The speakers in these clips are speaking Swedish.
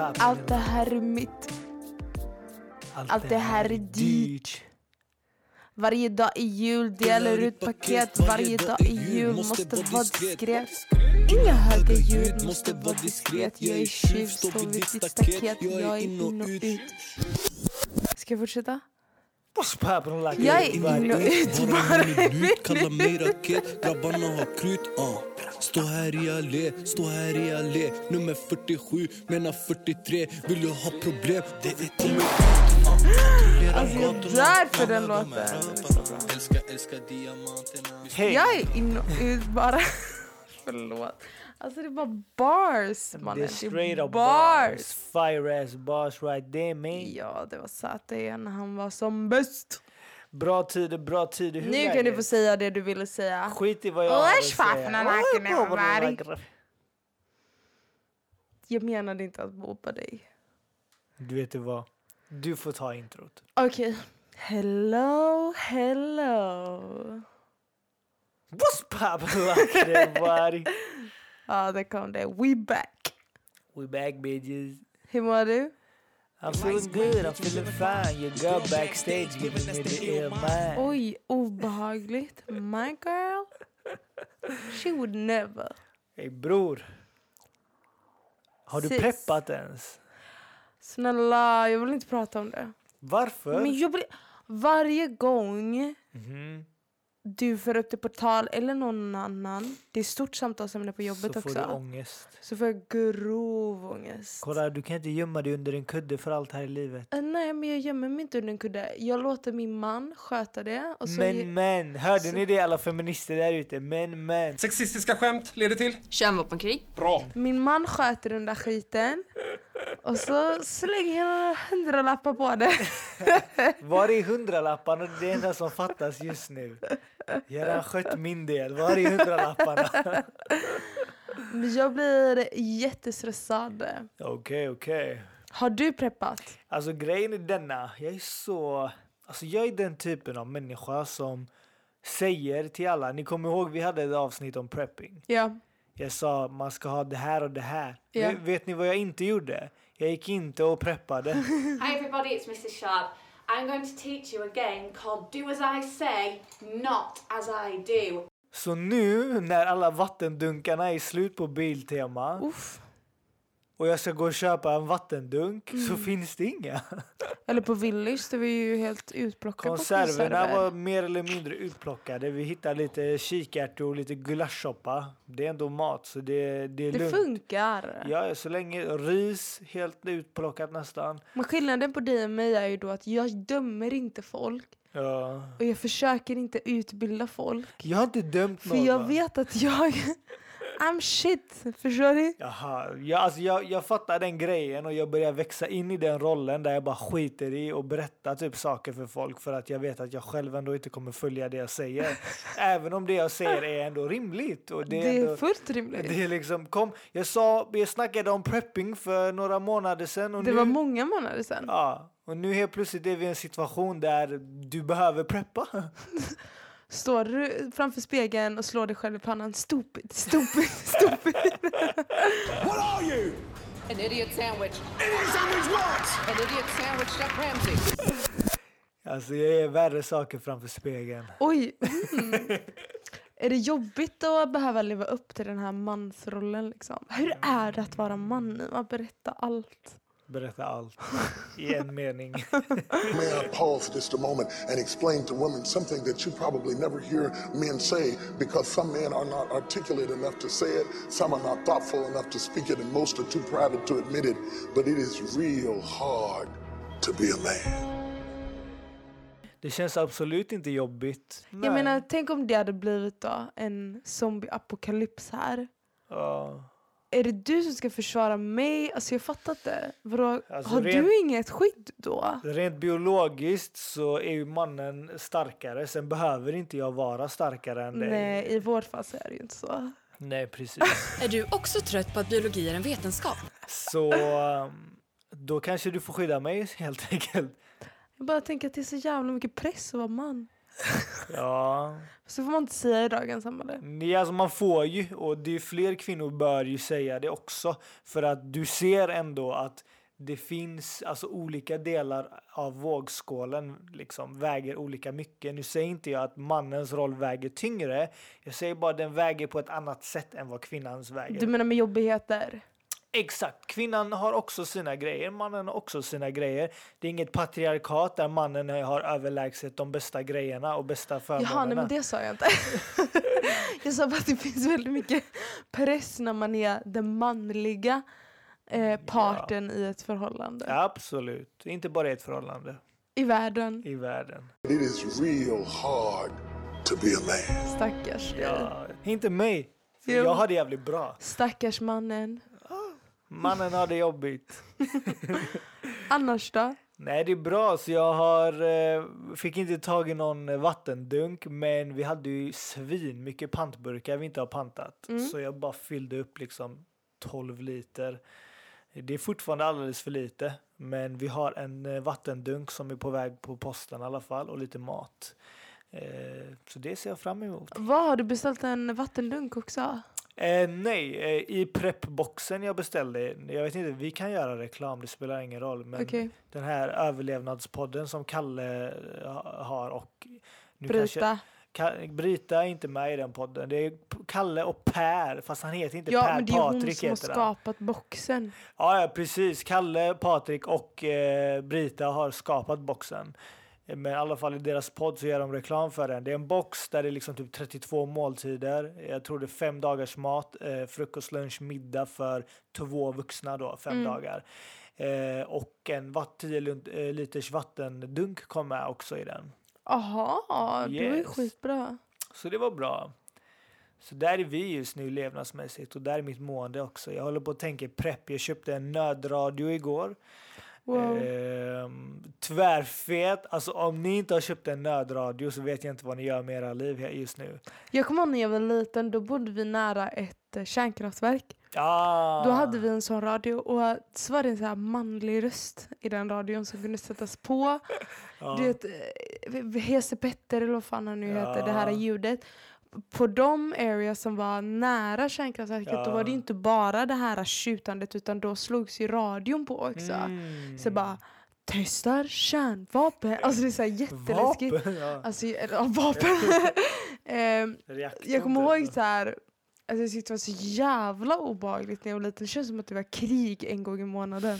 Busspappen. Allt det här är mitt. Allt det här är dyrt. Varje dag i jul delar ut paket. Varje dag i jul måste vara diskret. Inga höga ljud, måste vara diskret. Jag är tjuv, står vid ditt staket. Jag är in och ut. Ska jag fortsätta? Jag är in och ut Bara mig raket Grabbarna har krut, uh. Stå här i allé, stå här i allé Nummer 47, menar 43 Vill du ha problem? Det är till mig Alltså jag dör för den låten. Hej. Jag är in bara. Förlåt. Alltså det är bara bars mannen. Det är straight up bars. bars. Fire ass bars right there man. Ja, det var ZE när han var som bäst. Bra tider, bra tider. Hur Nu kan du få säga det du ville säga. Skit i vad jag har att säga. jag menade inte att mobba dig. Du vet du vad? Du får ta introt. Okej. Hello, hello. Busspappen like everybody. Ja, där kom det. We back. We back bitches. Hur mår du? I'm feeling good, I'm feeling fine. Your girl backstage giving me the ill mind. Oj, obehagligt. My girl. She would never. Hey bror. Har du Sis. preppat ens? Snälla, jag vill inte prata om det. Varför? Men jag blir... Varje gång Mhm. Du för upp det på tal eller någon annan, det är stort samtalsämne på jobbet Så får också. du ångest. så får jag grov ångest. Kolla, du kan inte gömma dig under en kudde för allt här i livet. Eh, nej, men jag gömmer mig inte under en kudde. Jag låter min man sköta det. Och så Men men, hörde så- ni det alla feminister där ute? Men men. Sexistiska skämt leder till? Kärnvapenkrig. Bra. Min man sköter den där skiten. Och så slänger jag några hundralappar på det. Var är hundralapparna? Det är det enda som fattas just nu. Jag har redan skött min del. Var är hundralapparna? Jag blir jättestressad. Okej, okej. Har du preppat? Alltså grejen är denna. Jag är så... Alltså jag är den typen av människa som säger till alla. Ni kommer ihåg vi hade ett avsnitt om prepping. Ja. Jag sa man ska ha det här och det här. Ja. Vet, vet ni vad jag inte gjorde? Jag gick inte och preppade. Hi everybody, it's Mrs. Sharp. I'm going to teach you a game called Do As I Say, Not As I Do. Så nu när alla vattendunkarna är slut på Biltema Uff. Och jag ska gå och köpa en vattendunk så Mm. finns det inga. Eller på Willys, det var ju helt utplockat på Konserverna konserver. var mer eller mindre utplockade. Vi hittade lite kikärtor och lite gulaschsoppa. Det är ändå mat så det, det är Det lugnt. funkar. Ja, så länge ris helt utplockat nästan. Men skillnaden på dig och mig är ju då att jag dömer inte folk. Ja. Och jag försöker inte utbilda folk. Jag har inte dömt För någon. jag vet att jag... I'm shit. Förstår du? Jaha, jag, alltså jag, jag fattar den grejen och jag börjar växa in i den rollen där jag bara skiter i och berätta typ saker för folk för att jag vet att jag själv ändå inte kommer följa det jag säger. Även om det jag säger är ändå rimligt. Och det Det är, är ändå, fullt rimligt. det är liksom, kom, jag sa, jag snackade om prepping för några månader sedan och Det nu, var många månader sedan. ja, och nu helt plötsligt är vi i en situation där du behöver preppa. Står du framför spegeln och slår dig själv i pannan. Stupid, stupid, stupid. What are you? An idiot sandwich. Idiot sandwich what? An idiot sandwich, Chef Ramsay. Alltså jag är värre saker framför spegeln. Oj. Mm. Är det jobbigt att behöva leva upp till den här mansrollen? Liksom? Hur är det att vara man nu? Att berätta allt. Berätta allt i en mening. May I pause just a moment and explain to women something that you probably never hear men say because some men are not articulate enough to say it, some are not thoughtful enough to speak it, and most are too private to admit it. But it is real hard to be a man. Det känns absolut inte jobbigt. Jag menar, tänk om det hade blivit då en zombieapokalyps här. Ja. Är det du som ska försvara mig? Alltså jag fattar inte. Vadå, Alltså, har rent- du inget skydd då? Rent biologiskt så är ju mannen starkare. Sen behöver inte jag vara starkare än dig. Nej, i vårt fall så är det ju inte så. Nej, precis. Är du också trött på att biologi är en vetenskap? Så um, då kanske du får skydda mig helt enkelt. Jag bara tänker att det är så jävla mycket press att vara man. Ja. Så får man inte säga i dagens samhälle. Nej, alltså man får ju, och det är fler kvinnor bör ju säga det också. För att du ser ändå att det finns alltså olika delar av vågskålen liksom väger olika mycket. Nu säger inte jag att mannens roll väger tyngre. Jag säger bara att den väger på ett annat sätt än vad kvinnans väger. Du menar med jobbigheter? Exakt. Kvinnan har också sina grejer, mannen har också sina grejer. Det är inget patriarkat där mannen har överlägset de bästa grejerna och bästa förmånerna. Jaha, nej men det sa jag inte. jag sa bara att det finns väldigt mycket press när man är den manliga eh, parten i ett förhållande. Absolut. Inte bara i ett förhållande. I världen. I världen. It is real hard to be a man. Stackars dig. Ja, inte mig. Jo. jag har det jävligt bra. Stackars mannen. Mannen har det jobbigt. Annars då? Nej, det är bra. Så jag har, eh, fick inte tag i någon eh, vattendunk, men vi hade ju svin mycket pantburkar vi inte har pantat. Mm. Så jag bara fyllde upp liksom 12 liter. Det är fortfarande alldeles för lite, men vi har en eh, vattendunk som är på väg på posten i alla fall och lite mat. Eh, så det ser jag fram emot. Vad har du beställt en vattendunk också? Eh, nej, eh, i preppboxen jag beställde, jag vet inte, vi kan göra reklam, det spelar ingen roll. Men Okej. den här överlevnadspodden som Kalle eh, har och nu Brita. Kanske, Ka- Brita är inte med i den podden. Det är Kalle och Per, fast han heter inte Ja, Per. men det är hon Patrik som har heter skapat boxen. Ja, ja, precis. Kalle, Patrik och eh, Brita har skapat boxen. Men i alla fall i deras podd så gör de reklam för den. Det är en box där det är liksom typ 32 måltider. Jag tror det är fem dagars mat, eh, frukost, lunch, middag för två vuxna då, fem Mm. dagar. Eh, och en vatt, 10 lun- eh, liters vattendunk kom med också i den. Aha, det var ju Yes. skitbra. Så det var bra. Så där är vi just nu levnadsmässigt och där är mitt mående också. Jag håller på att tänka prepp. Jag köpte en nödradio igår. Wow. Ehm, tvärfet. Alltså om ni inte har köpt en nödradio så vet jag inte vad ni gör med era liv här just nu. Jag kommer ihåg när jag var liten, då bodde vi nära ett eh, kärnkraftverk. Ah, Då hade vi en sån radio och så var det en så här manlig röst i den radion som kunde sättas på. ja. Du vet, eh, Hese Petter eller vad fan han nu heter, det här ljudet. På de areas som var nära kärnkraftverket då var det Ja. inte bara det här tjutandet utan då slogs ju radion på också. Mm. Så bara testar kärnvapen. Alltså det är så jätteläskigt. Vapen, ja. Alltså, ja, vapen. Reaktor jag kommer typ. ihåg så här, alltså, jag tyckte det var så jävla obehagligt när jag var liten. Det känns som att det var krig en gång i månaden.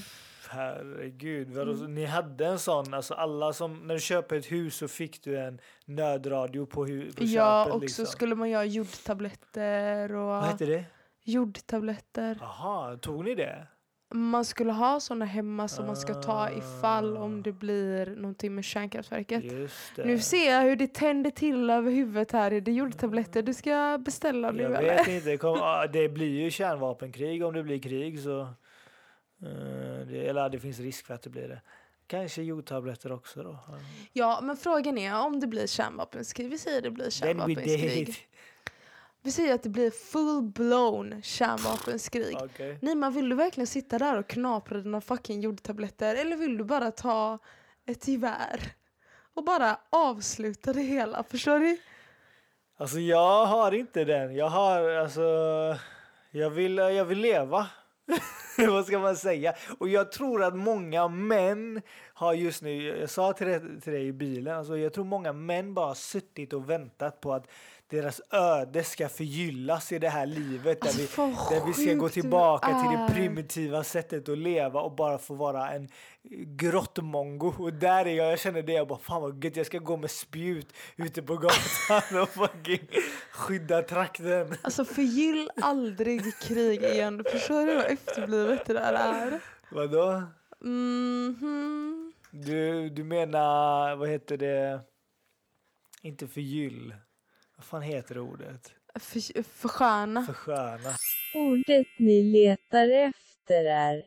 Herregud, vadå, Mm. ni hade en sån, alltså alla som, när du köper ett hus så fick du en nödradio på, hu- på Ja, köpet och liksom. så skulle man göra jodtabletter och Vad hette det? jodtabletter. Jaha, tog ni det? Man skulle ha såna hemma som man ska ta ifall Ah. om det blir någonting med kärnkraftverket. Nu ser jag hur det tänder till över huvudet här. Är det jodtabletter du ska beställa nu Jag eller? vet inte, kom, ja, det blir ju kärnvapenkrig om det blir krig så... eh, det, eller det finns risk för att det blir det. Kanske jodtabletter också då. Ja. Men frågan är om det blir kärnvapenkrig. Vi säger det blir kärnvapenkrig. Vi säger att det blir full-blown kärnvapenkrig. Okej. Nima, vill du verkligen sitta där och knapra dina fucking jordtabletter? Eller vill du bara ta ett gevär och bara avsluta det hela? Förstår du? Alltså jag har inte den. Jag har alltså... Jag vill, jag vill leva. Vad ska man säga? Och jag tror att många män har just nu, jag sa till dig, till dig i bilen, alltså jag tror många män bara har suttit och väntat på att deras öde ska förgyllas i det här livet där, Alltså, vi, där vi ska gå tillbaka till det primitiva sättet att leva och bara få vara en grottmongo. Och där är jag, jag känner det, jag bara fan vad gött, jag ska gå med spjut ute på gatan och fucking skydda trakten. Alltså förgyll aldrig krig igen. Förstår du vad efterblivet det där är? Vadå? Mhm. Du, du menar, vad heter det? Inte förgyll. Vad fan heter det ordet? För, försköna. Försköna. Ordet ni letar efter är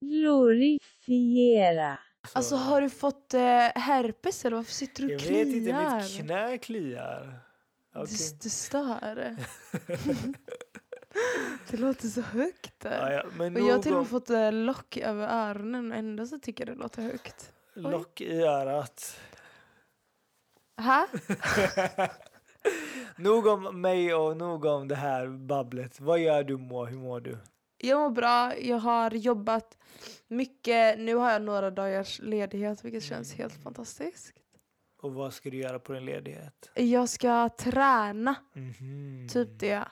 glorifiera. Alltså har du fått eh, herpes eller varför sitter du och Jag kliar? vet inte, mitt knä kliar. Okej. Det, det stör. det låter så högt. Ja, ja, men och jag har till och med fått eh, lock över öronen och ändå så tycker jag det låter högt. Oj. lock i örat. Ha? Nog om mig och nog om det här babblet. Vad gör du Moa? Hur mår du? Jag mår bra, jag har jobbat mycket. Nu har jag några dagars ledighet vilket känns helt fantastiskt. Och vad ska du göra på din ledighet? Jag ska träna, Mhm. typ det.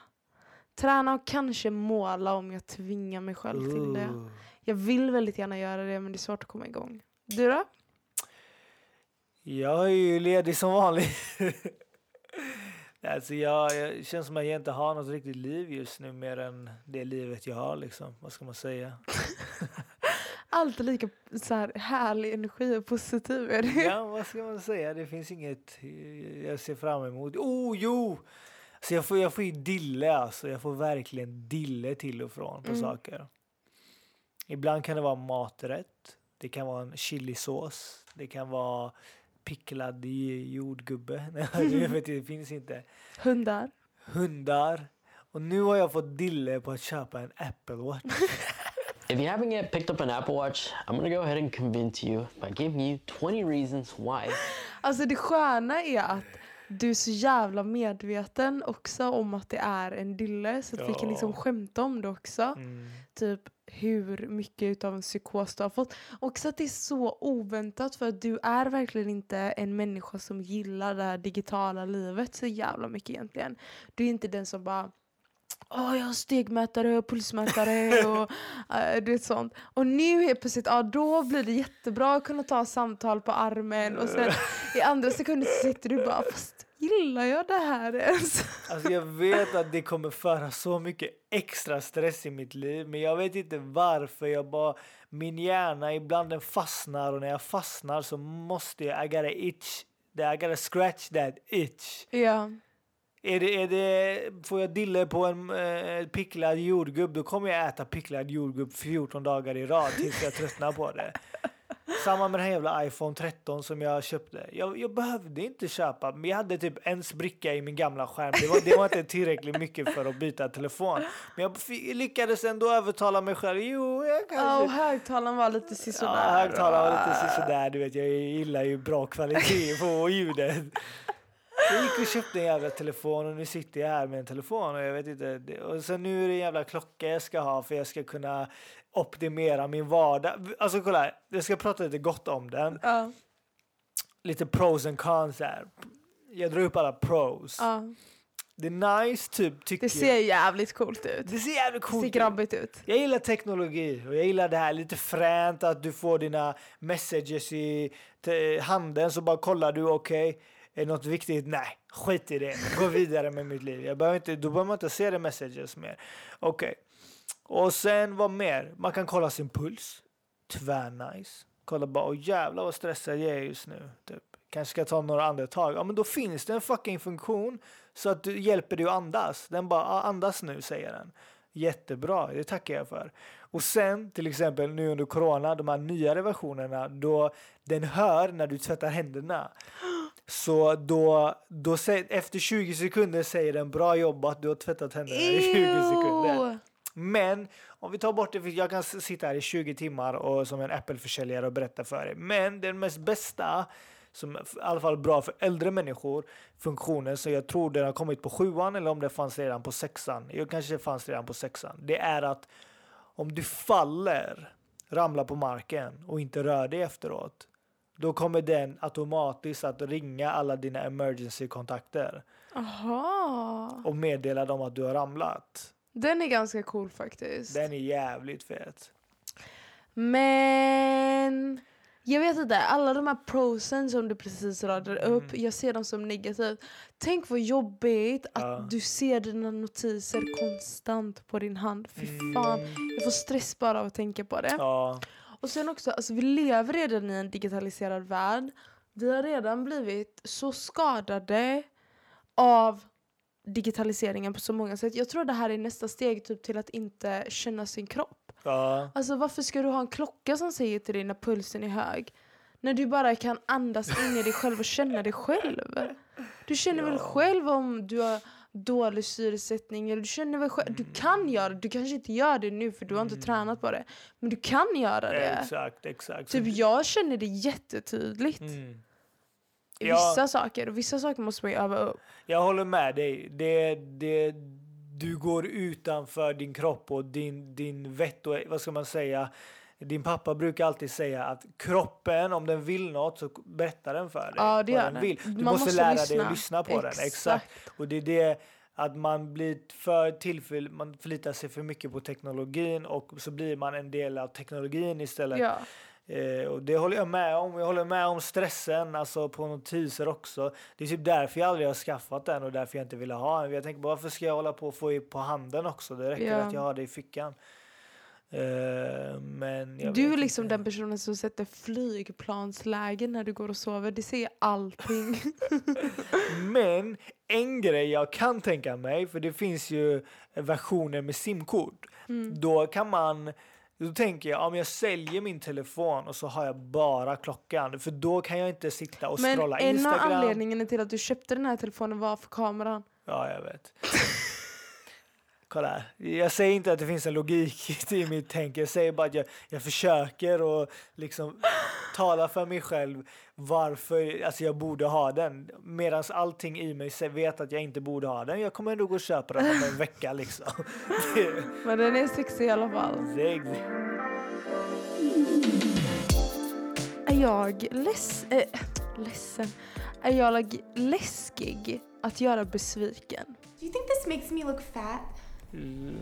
Träna och kanske måla om jag tvingar mig själv till det. Ooh. Jag vill väldigt gärna göra det men det är svårt att komma igång. Du då? Jag är ju ledig som vanligt. alltså jag, jag känns som att jag inte har något riktigt liv just nu mer än det livet jag har liksom. Vad ska man säga? Alltid lika så här, härlig energi och positiv är det. Ja, vad ska man säga? Det finns inget eh, jag ser fram emot. Oh, jo! Så jag får, jag får ju dille alltså. Jag får verkligen dille till och från på Mm. saker. Ibland kan det vara maträtt. Det kan vara en chilisås. Det kan vara picklad jordgubbe. Jag vet, det finns inte. Hundar. Hundar. Och nu har jag fått dille på att köpa en Apple Watch. If you haven't yet picked up an Apple Watch, I'm gonna go ahead and convince you by giving you 20 reasons why. Alltså det sköna är att du är så jävla medveten också om att det är en dille så att vi kan liksom Ja. skämta om det också. Mm. Typ hur mycket utav en psykos du har fått. Också att det är så oväntat för att du är verkligen inte en människa som gillar det här digitala livet så jävla mycket egentligen. Du är inte den som bara Åh, jag har stegmätare och pulsmätare och uh, det sånt. Och nu helt plötsligt, ja då blir det jättebra att kunna ta samtal på armen och sen i andra sekunder så sitter du bara fast gillar jag det här ens? Alltså jag vet att det kommer föra så mycket extra stress i mitt liv men jag vet inte varför. Jag bara, min hjärna ibland den fastnar och när jag fastnar så måste jag, I gotta itch, I gotta scratch that itch. Ja. Är det, är det, får jag dille på en eh, picklad jordgubb då kommer jag äta picklad jordgubb 14 dagar i rad tills jag tröttnar på det. Samma med den här jävla iPhone 13 som jag köpte. Jag, jag behövde inte köpa, men jag hade typ en spricka i min gamla skärm. Det var, det var inte tillräckligt mycket för att byta telefon. Men jag lyckades ändå övertala mig själv. Jo, jag kanske... Ja, och högtalaren var lite sisådär. Ja, högtalaren var lite sådär. Du vet, jag gillar ju bra kvalitet på ljudet. Jag gick och köpte en jävla telefon och nu sitter jag här med en telefon och jag vet inte. det- Och sen nu är det en jävla klocka jag ska ha för jag ska kunna optimera min vardag. Alltså kolla, här, jag ska prata lite gott om den. Ja. Lite pros and cons här. Jag drar upp alla pros. Ja. Det är nice typ tycker Det ser jävligt coolt ut. Det ser jävligt coolt ser ut. grabbigt ut. Jag gillar teknologi och jag gillar det här lite fränt att du får dina messages i handen så bara kollar du okej är det något viktigt? Nej, skit i det. Gå vidare med mitt liv. Jag behöver inte, då behöver man inte se det messages mer. Okej. Och sen vad mer? Man kan kolla sin puls. Tvärnice. Kolla bara, åh jävlar vad stressad jag är just nu. Typ. Kanske ska ta några andetag. Ja men då finns det en fucking funktion så att du hjälper dig att andas. Den bara, ah, andas nu säger den. Jättebra, det tackar jag för. Och sen till exempel nu under corona, de här nyare versionerna, då den hör när du tvättar händerna. Så då, då efter 20 sekunder säger den bra jobbat, du har tvättat händerna i 20 sekunder. Men om vi tar bort det, för jag kan sitta här i 20 timmar och som en Apple-försäljare och berätta för dig. Men den mest bästa, som i alla fall bra för äldre människor, funktionen, så jag tror den har kommit på sjuan eller om det fanns redan på sexan. Jag kanske fanns redan på sexan. Det är att om du faller, ramlar på marken och inte rör dig efteråt, då kommer den automatiskt att ringa alla dina emergency-kontakter Aha. och meddela dem att du har ramlat. Den är ganska cool faktiskt. Den är jävligt fet. Men jag vet inte, alla de här prosen som du precis radade Mm. upp, jag ser dem som negativt. Tänk vad jobbigt att Ja. du ser dina notiser konstant på din hand. Fy Mm. fan, jag får stress bara av att tänka på det. Ja. Och sen också, alltså vi lever redan i en digitaliserad värld. Vi har redan blivit så skadade av digitaliseringen på så många sätt. Jag tror det här är nästa steg typ till att inte känna sin kropp. Ja. Alltså varför ska du ha en klocka som säger till dig när pulsen är hög? När du bara kan andas in i dig själv och känna dig själv. Du känner väl själv om du har dålig syresättning eller du känner väl själv, du kan göra det, du kanske inte gör det nu för du har inte tränat på det. Men du kan göra det. Exakt, exakt. Typ jag känner det jättetydligt. Mm. Ja. vissa saker. Och vissa saker måste man ju öva upp. Jag håller med dig. Det, det, du går utanför din kropp och din, din vett och vad ska man säga? Din pappa brukar alltid säga att kroppen, om den vill något så berättar den för dig. Ja, det vad den den. vill. Du måste, måste lära dig lyssna. att lyssna på den. Exakt. Exakt. Och det är det att man blir för tillfäll, man förlitar sig för mycket på teknologin och så blir man en del av teknologin istället. Ja. Eh, och det håller jag med om. Jag håller med om stressen alltså på notiser också. Det är typ därför jag aldrig har skaffat den och därför jag inte ville ha en. Jag tänker bara, varför ska jag hålla på och få i på handen också? Det räcker Ja. att jag har det i fickan. Men jag Du är liksom inte. den personen som sätter flygplansläge när du går och sover. Det ser allting. Men en grej jag kan tänka mig, för det finns ju versioner med simkort. Mm. Då kan man då tänker jag om jag säljer min telefon och så har jag bara klockan. För då kan jag inte sitta och Men scrolla en av Instagram. anledningarna till att du köpte den här telefonen var för kameran. Ja, jag vet. Kolla här. Jag säger inte att det finns en logik i mitt tänk. Jag säger bara att jag, jag försöker och liksom tala för mig själv varför alltså jag borde ha den. Medan allting i mig vet att jag inte borde ha den. Jag kommer ändå gå och köpa den om en vecka liksom. Men den är sexig i alla fall. Är jag less, äh, ledsen? Är jag läskig att göra besviken? Do you think this makes me look fat? Um,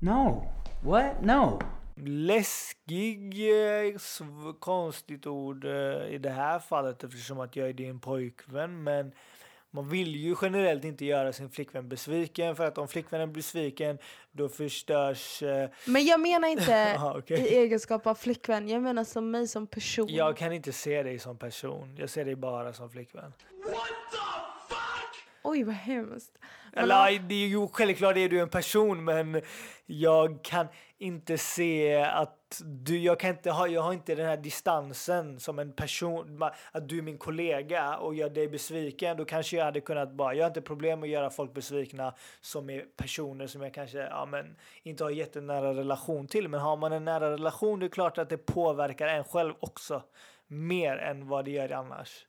no. What? No. Läskig, eh, konstigt ord eh, i det här fallet eftersom att jag är din pojkvän. Men man vill ju generellt inte göra sin flickvän besviken för att om flickvännen blir besviken då förstörs... eh, Men jag menar inte Aha, okej. i egenskap av flickvän, jag menar som mig som person. Jag kan inte se dig som person. Jag ser dig bara som flickvän. Oj vad hemskt. Men Eller, det är ju självklart är du en person men jag kan inte se att du, jag kan inte ha, jag har inte den här distansen som en person, att du är min kollega och gör dig besviken, då kanske jag hade kunnat bara, jag har inte problem med att göra folk besvikna som är personer som jag kanske, ja men, inte har jättenära relation till, men har man en nära relation, det är klart att det påverkar en själv också, mer än vad det gör annars.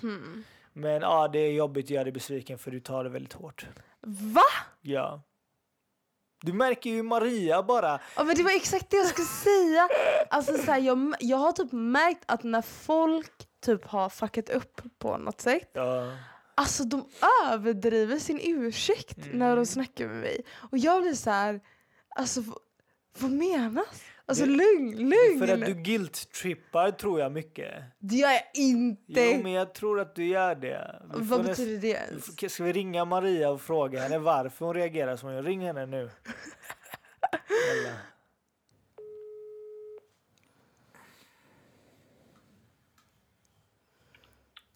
hmm. Men ja, det är jobbigt att göra dig besviken för du tar det väldigt hårt. Va? Ja. Du märker ju Maria bara. Ja, men det var exakt det jag skulle säga. Alltså, så här, jag, jag har typ märkt att när folk typ har fuckat upp på något sätt Ja. Alltså de överdriver sin ursäkt Mm. när de snackar med mig. Och jag blir så här, alltså vad menas? Alltså Det- lugn, lugn! För att du guilt-trippar tror jag mycket. Det gör jag inte! Jo, men jag tror att du gör det. Vi Vad näst- betyder det ens? Ska vi ringa Maria och fråga henne varför hon reagerar som hon gör? Ring henne nu.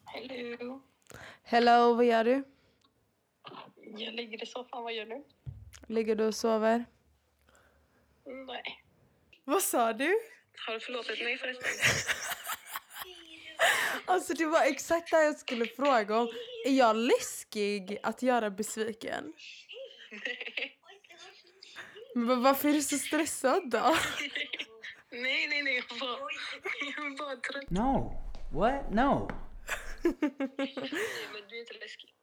Hello. Hello, vad gör du? Jag ligger i soffan, vad gör du? Ligger du och sover? Nej. Vad sa du? Har du förlåtit mig förresten? Alltså det var exakt det jag skulle fråga om. Är jag läskig att göra besviken? Men varför är du så stressad då? nej, nej, nej. Jag var, jag var bara trött. No. What? No. Nej, men du är inte läskig.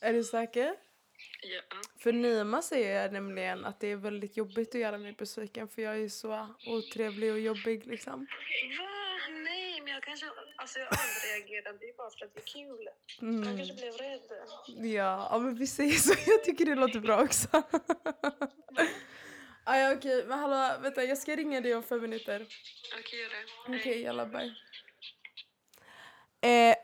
Är du säker? Ja. För Nima säger nämligen att det är väldigt jobbigt att göra mig besviken för jag är så otrevlig och jobbig liksom. Va? Nej, men jag kanske... Alltså jag. Det är bara för att det är kul. Mm. Jag kanske blev rädd. Ja, ja men vi säger så. Jag tycker det låter bra också. ah, ja, okej, men hallå, vänta, jag ska ringa dig om fem minuter. Okej, gör det. Okej, jalla bye. Eh,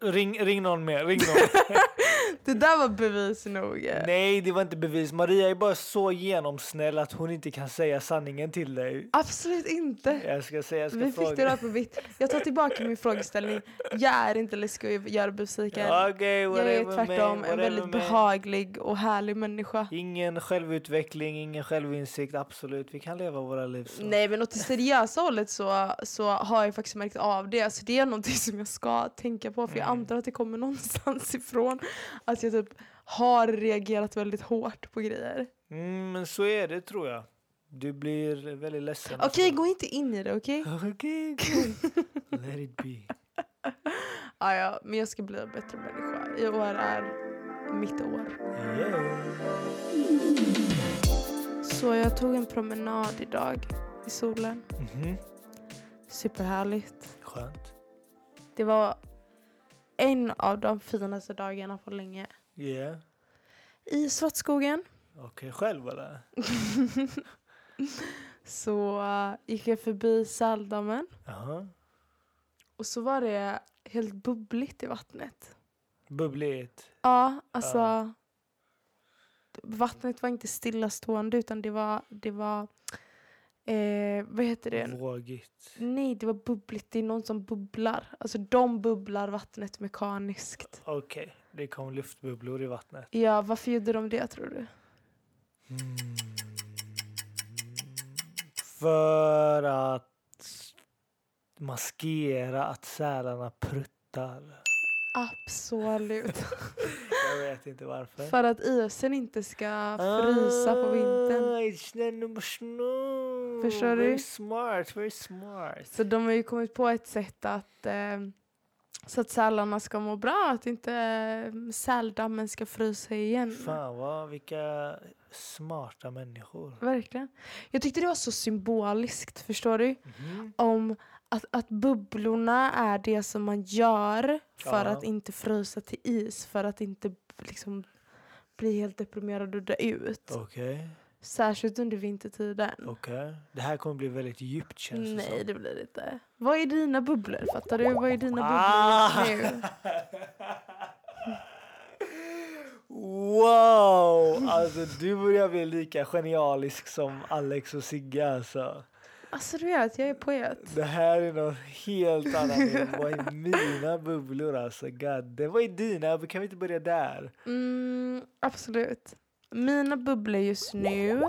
Ring, ring någon mer. Ring någon. det där var bevis nog. Nej, det var inte bevis. Maria är bara så genomsnäll att hon inte kan säga sanningen till dig. Absolut inte. Jag ska säga, jag ska Vi fick fråga. det rakt på vitt. Jag tar tillbaka min frågeställning. Jag är inte läskig att göra besviken. Ja, okej, jag är tvärtom en väldigt behaglig och härlig människa. Ingen självutveckling, ingen självinsikt. Absolut, vi kan leva våra liv så. Nej men åt det seriösa hållet så, så har jag faktiskt märkt av det. Så det är någonting som jag ska tänka på för jag Mm. antar att det kommer någonstans ifrån. Att jag typ har reagerat väldigt hårt på grejer. Mm, men så är det tror jag. Du blir väldigt ledsen. Okej, gå inte in i det, okej? Okej, Let it be. Ja, ja, men jag ska bli en bättre människa. I år är mitt år. Så jag tog en promenad idag i solen. Mhm. Superhärligt. Skönt. Det var en av de finaste dagarna på länge. Yeah. I Svartskogen. Okej, själv eller? Så uh, gick jag förbi Säldammen. Jaha. Och så var det helt bubbligt i vattnet. Bubbligt. Ja, alltså. Ja. Vattnet var inte stillastående utan det var, det var eh, vad heter det? Vågigt. Nej, det var bubbligt. Det är någon som bubblar. Alltså de bubblar vattnet mekaniskt. Okej, det kom luftbubblor i vattnet. Ja, varför gjorde de det tror du? För att maskera att sälarna pruttar. Absolut. Jag vet inte varför. För att isen inte ska frysa på vintern. Ah, it's the number snow. Förstår Very du? smart, very smart. Så de har ju kommit på ett sätt att eh, så att sälarna ska må bra, att inte eh, säldammen ska frysa igen. Fan vad, vilka smarta människor. Verkligen. Jag tyckte det var så symboliskt, förstår du? Mhm. Om att, att bubblorna är det som man gör för Ja. att inte frysa till is, för att inte liksom bli helt deprimerad och dö ut. Okej, Särskilt under vintertiden. okej. Det här kommer bli väldigt djupt känns det Nej, som. det blir det inte. Vad är dina bubblor? Fattar du? Vad är dina Ah! bubblor nu? Wow! Alltså du börjar bli lika genialisk som Alex och Sigge alltså. Alltså du vet, jag är poet. Det här är något helt annat än vad är mina bubblor alltså. God, vad är dina? Kan vi inte börja där? Mm, absolut. Mina bubblor just nu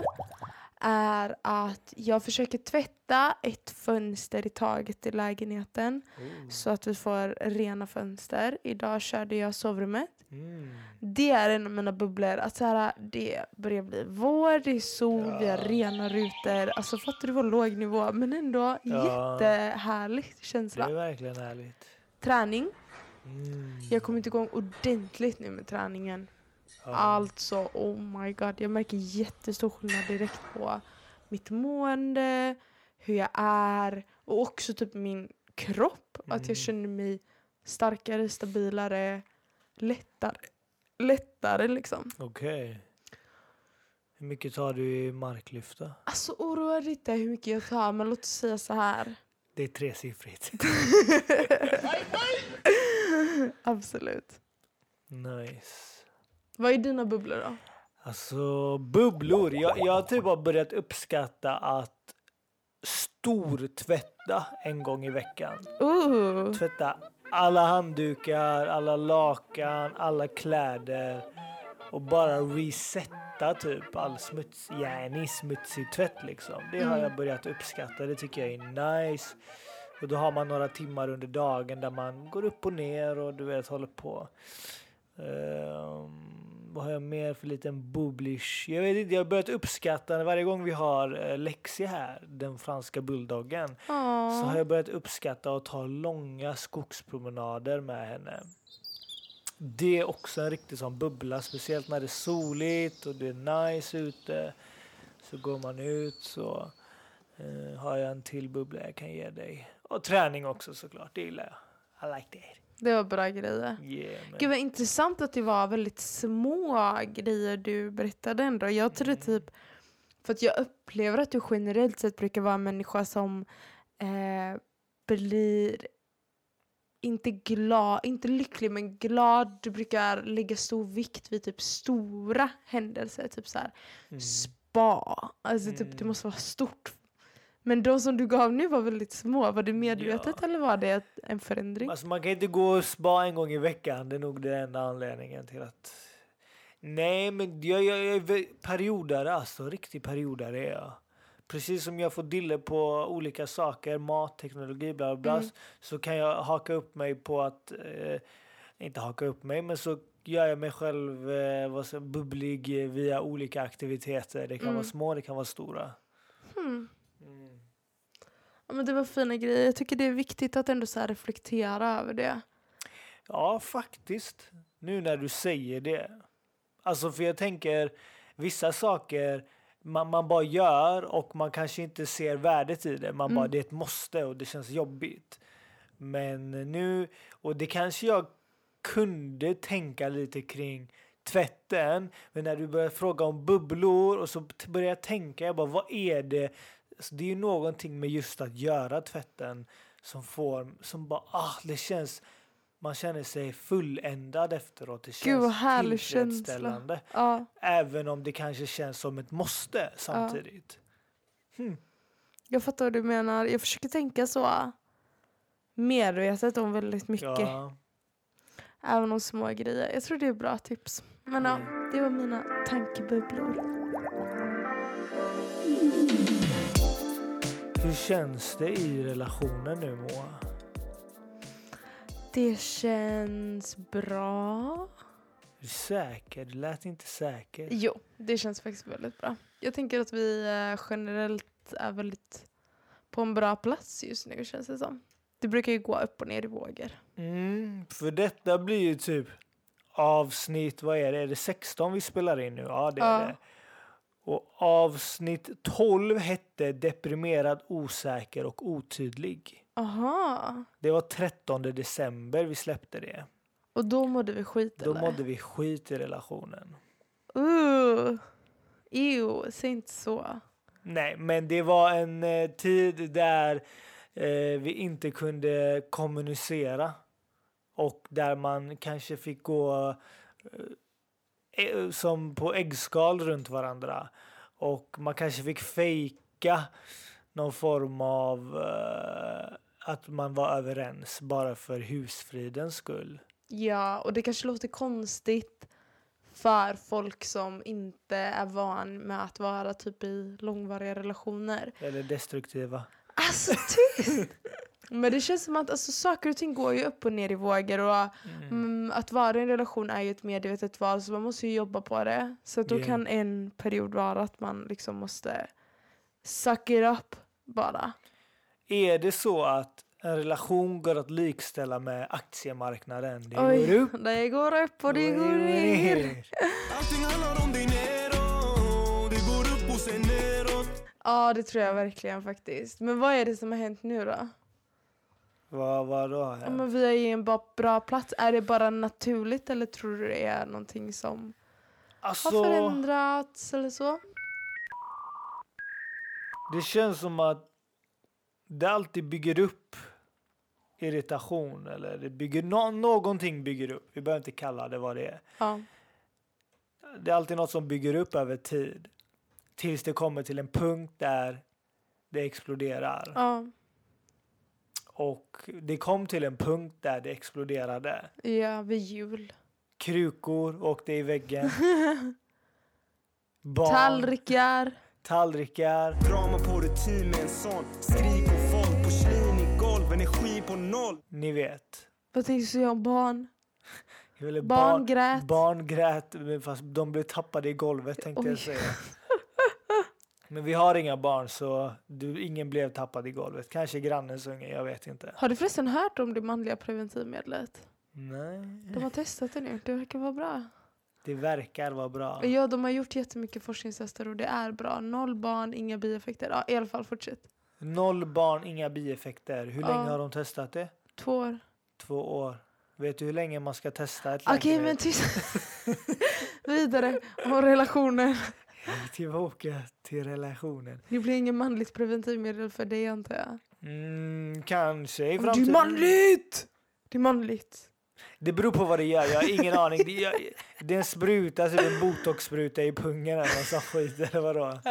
är att jag försöker tvätta ett fönster i taget i lägenheten så att vi får rena fönster. Idag körde jag sovrummet. Mm. Det är en av mina bubblor. Att så här, det börjar bli vår, det är sol, vi har rena rutor. Alltså fattar du vad låg nivå? Men ändå Ja. jättehärlig Det känsla. är verkligen härligt. Träning. Mm. Jag kommer inte igång ordentligt nu med träningen. Alltså, oh my god. Jag märker jättestor skillnad direkt på mitt mående, hur jag är och också typ min kropp. Att Mm. jag känner mig starkare, stabilare, lättare. Lättare liksom. Okej. Hur mycket tar du i marklyft då? Alltså oroa dig inte hur mycket jag tar men låt oss säga så här. Det är tresiffrigt. Absolut. nice. Vad är dina bubblor då? Alltså bubblor. Jag, jag har typ börjat uppskatta att stortvätta en gång i veckan. Ooh. Tvätta alla handdukar, alla lakan, alla kläder och bara resetta typ all smuts, gärnig smutsig tvätt liksom. Det har Mm. jag börjat uppskatta. Det tycker jag är nice. Och då har man några timmar under dagen där man går upp och ner och du vet håller på. Ehm, vad har jag mer för liten bubblish? Jag vet inte, jag har börjat uppskatta varje gång vi har uh, Lexi här, den franska bulldoggen. Så har jag börjat uppskatta att ta långa skogspromenader med henne. Det är också en riktig sån bubbla, speciellt när det är soligt och det är nice ute. Så går man ut så eh, har jag en till bubbla jag kan ge dig. Och träning också såklart, det gillar jag. I like that. Det var bra grejer. Yeah, man. Gud vad intressant att det var väldigt små grejer du berättade ändå. Jag trodde typ, för att jag upplever att du generellt sett brukar vara en människa som eh, blir inte glad, inte lycklig men glad. Du brukar lägga stor vikt vid typ stora händelser. Typ så här Mm. spa. Alltså typ det måste vara stort. Men de som du gav nu var väldigt små. Var det medvetet eller var det en förändring? Alltså man kan inte gå och spa en gång i veckan. Det är nog den enda anledningen till att... Nej, men jag, jag, jag är periodare alltså. Riktig periodare är jag. Precis som jag får dille på olika saker, mat, teknologi, bla bla, bla Mm. så kan jag haka upp mig på att... Eh, inte haka upp mig, men så gör jag mig själv eh, vad så, bubblig via olika aktiviteter. Det kan Mm. vara små, det kan vara stora. Hmm. Ja, men det var fina grejer. Jag tycker det är viktigt att ändå så reflektera över det. Ja, faktiskt. Nu när du säger det. Alltså för jag tänker vissa saker man, man bara gör och man kanske inte ser värdet i det. Man bara Mm. det är ett måste och det känns jobbigt. Men nu, och det kanske jag kunde tänka lite kring tvätten. Men när du börjar fråga om bubblor och så börjar jag tänka, jag bara vad är det? Så det är ju någonting med just att göra tvätten som får, som bara, ah, det känns, man känner sig fulländad efteråt. Det känns Gud tillfredsställande. Ja. Även om det kanske känns som ett måste samtidigt. Hmm. Jag fattar vad du menar. Jag försöker tänka så medvetet om väldigt mycket. Ja. Även om små grejer. Jag tror det är bra tips. Men ja, det var mina tankebubblor. Hur känns det i relationen nu Moa? Det känns bra. Är du säker? Du lät inte säker. Jo, det känns faktiskt väldigt bra. Jag tänker att vi eh, generellt är väldigt på en bra plats just nu känns det som. Det brukar ju gå upp och ner i vågor. Mm, för detta blir ju typ avsnitt, vad är det? Är det 16 vi spelar in nu? Ja, det är Ja. det. Och avsnitt 12 hette Deprimerad, osäker och otydlig. Aha. Det var 13 december vi släppte det. Och då mådde vi skit Då eller? mådde vi skit i relationen. Uh. Ew, säg inte så. Nej, men det var en eh, tid där eh, vi inte kunde kommunicera. Och där man kanske fick gå eh, som på äggskal runt varandra. Och man kanske fick fejka någon form av eh, att man var överens bara för husfridens skull. Ja, och det kanske låter konstigt för folk som inte är van med att vara typ i långvariga relationer. Eller destruktiva. Alltså tyst! Men det känns som att alltså, saker och ting går ju upp och ner i vågor och mm, att vara i en relation är ju ett medvetet val så man måste ju jobba på det. Så att då Yeah. kan en period vara att man liksom måste suck it up bara. Är det så att en relation går att likställa med aktiemarknaden? Det går Oj, upp det går upp och det går ner. Allting handlar om dinero Det går upp och sen neråt Ja, det tror jag verkligen faktiskt. Men vad är det som har hänt nu då? Vad, vad då? Ja, men vi är i en bra, plats. Är det bara naturligt eller tror du det är någonting som Alltså, har förändrats eller så? det känns som att det alltid bygger upp irritation eller det bygger nå någonting bygger upp. Vi behöver inte kalla det vad det är. Ja. Det är alltid något som bygger upp över tid. Tills det kommer till en punkt där det exploderar. Ja, Och det kom till en punkt där det exploderade. ja vid jul. Krukor åkte i väggen. Barn, Tallrikar. tallrikar. Drama på rutin med en sån Skrik och våld, porslin i golv Energi på noll Ni vet. Vad tänkte du om barn? Jag ville Barn grät. Barn grät, fast de blev tappade i golvet tänkte Oj. jag säga. Men vi har inga barn så du, ingen blev tappad i golvet. Kanske grannens unge, jag vet inte. Har du förresten hört om det manliga preventivmedlet? Nej, De har testat det nu. Det verkar vara bra. det verkar vara bra. Ja, de har gjort jättemycket forskningstester och det är bra. Noll barn, inga bieffekter. Ja, i alla fall fortsätt. Noll barn, inga bieffekter. Hur Ja. länge har de testat det? Två år. Två år. Vet du hur länge man ska testa ett Okej, läkemedel? men tyst. Vidare. Om relationer. Tillbaka till relationen. Det blir inget manligt preventivmedel för dig antar jag. Mm, kanske i Men Det är framtiden. manligt! Det är manligt. Det beror på vad det gör. Jag har ingen aning. Det, jag, det är en spruta, typ en botoxspruta i pungen eller sån skit eller vadå?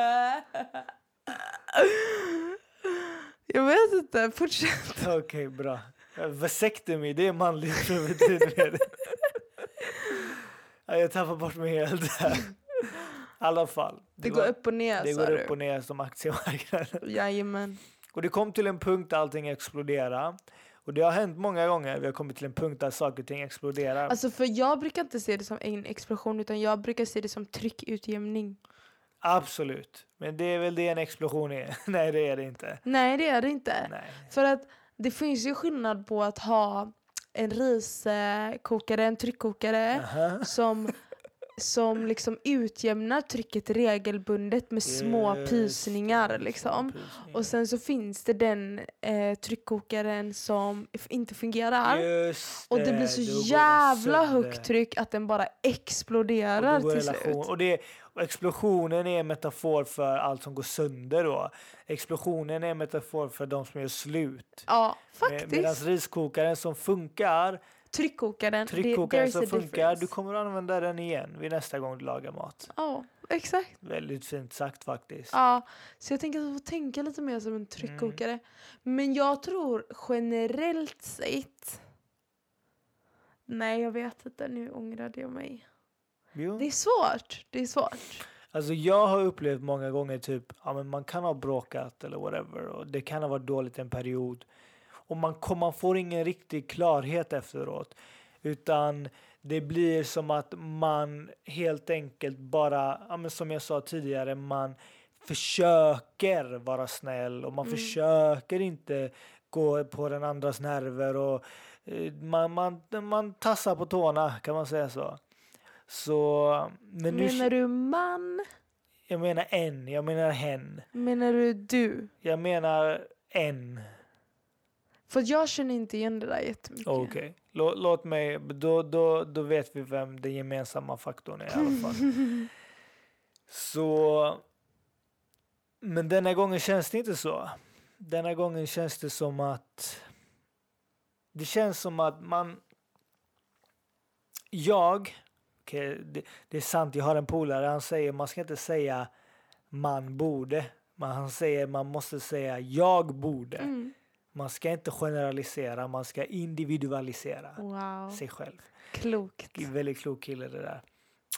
Jag vet inte, fortsätt. Okej, bra. Vasectomy, det är manligt preventivmedel. Ja, jag tappar bort mig helt där. Alla fall. Det går var- upp och ner Det går du. upp och ner som aktiemarknaden. Jajamän. Och det kom till en punkt där allting exploderade. Och det har hänt många gånger. Vi har kommit till en punkt där saker och ting exploderar. Alltså för jag brukar inte se det som en explosion utan jag brukar se det som tryckutjämning. Absolut. Men det är väl det en explosion är? Nej, det är det inte. Nej det är det inte. Nej. För att det finns ju skillnad på att ha en riskokare, en tryckkokare Aha. som, som liksom utjämnar trycket regelbundet med små Just pysningar. Liksom. Och sen så finns det den eh, tryckkokaren som inte fungerar. Just och det blir så jävla högt tryck att den bara exploderar till relation- slut. Och, det, och explosionen är en metafor för allt som går sönder då. Explosionen är en metafor för de som gör slut. Ja, Medan faktiskt. riskokaren som funkar, Tryckkokaren, som funkar, difference. du kommer att använda den igen vid nästa gång du lagar mat. Ja, exakt. Väldigt fint sagt faktiskt. Ja, så jag tänker att jag får tänka lite mer som en tryckkokare. Mm. Men jag tror generellt sett... Nej, jag vet inte. Nu ångrade jag mig. Jo. Det är svårt. Det är svårt. Alltså jag har upplevt många gånger typ, ja men man kan ha bråkat eller whatever och det kan ha varit dåligt en period. Och man, kom, man får ingen riktig klarhet efteråt. Utan det blir som att man helt enkelt bara, ja som jag sa tidigare, man försöker vara snäll och man Mm. försöker inte gå på den andras nerver och eh, man, man, man tassar på tårna kan man säga så. Så, men nu, Menar du man? jag menar en, jag menar hen. Menar du du? Jag menar en. För jag känner inte igen det där jättemycket. Okej. Lå, låt mig, då, då, då vet vi vem den gemensamma faktorn är i alla fall. Så... Men denna gången känns det inte så. Denna gången känns det som att... Det känns som att man... Jag... okej, det, det är sant, jag har en polare, han säger man ska inte säga man borde. Men han säger man måste säga jag borde. Mm. Man ska inte generalisera, man ska individualisera Wow. sig själv. Klokt. Väldigt klok kille det där.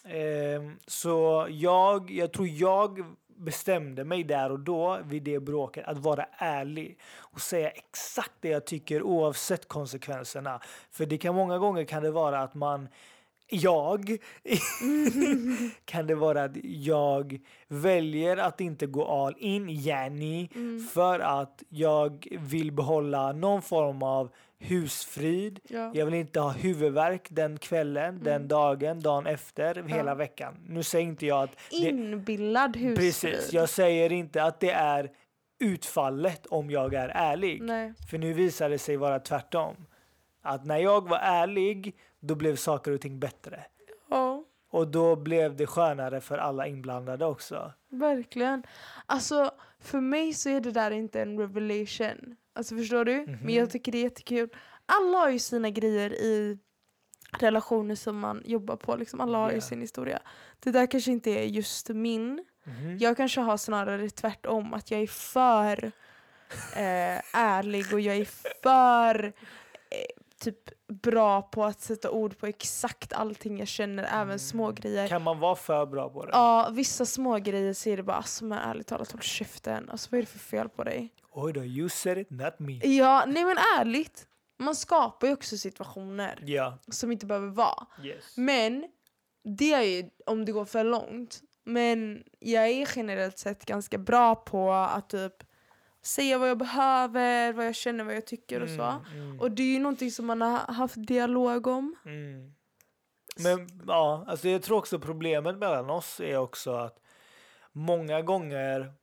Ehm, så jag, jag tror jag bestämde mig där och då vid det bråket att vara ärlig och säga exakt det jag tycker oavsett konsekvenserna. För det kan många gånger kan det vara att man jag kan det vara att jag väljer att inte gå all in, Jenny, Mm. för att jag vill behålla någon form av husfrid. Ja. Jag vill inte ha huvudvärk den kvällen, den dagen, dagen efter, hela veckan. Nu säger inte jag att... Det, Inbillad husfrid. precis, jag säger inte att det är utfallet om jag är ärlig. Nej. För nu visar det sig vara tvärtom. Att när jag var ärlig, då blev saker och ting bättre. Ja. Och då blev det skönare för alla inblandade också. Verkligen. Alltså, för mig så är det där inte en revelation. Alltså förstår du? Mhm. Men jag tycker det är jättekul. Alla har ju sina grejer i relationer som man jobbar på. Liksom. Alla har ju Ja. sin historia. Det där kanske inte är just min. Mhm. Jag kanske har snarare tvärtom. Att jag är för eh, ärlig och jag är för typ bra på att sätta ord på exakt allting jag känner. Även små grejer. Kan man vara för bra på det? Ja, vissa små grejer är det bara alltså, men ärligt talat håll käften. Alltså vad är det för fel på dig? Oj då, you said it, not me. Ja, nej men ärligt. Man skapar ju också situationer Ja, som inte behöver vara. yes. Men det är ju om det går för långt. Men jag är generellt sett ganska bra på att typ säga vad jag behöver, vad jag känner, vad jag tycker och så. Mm, mm. Och det är ju någonting som man har haft dialog om. Mm. Men ja, alltså jag tror också problemet mellan oss är också att många gånger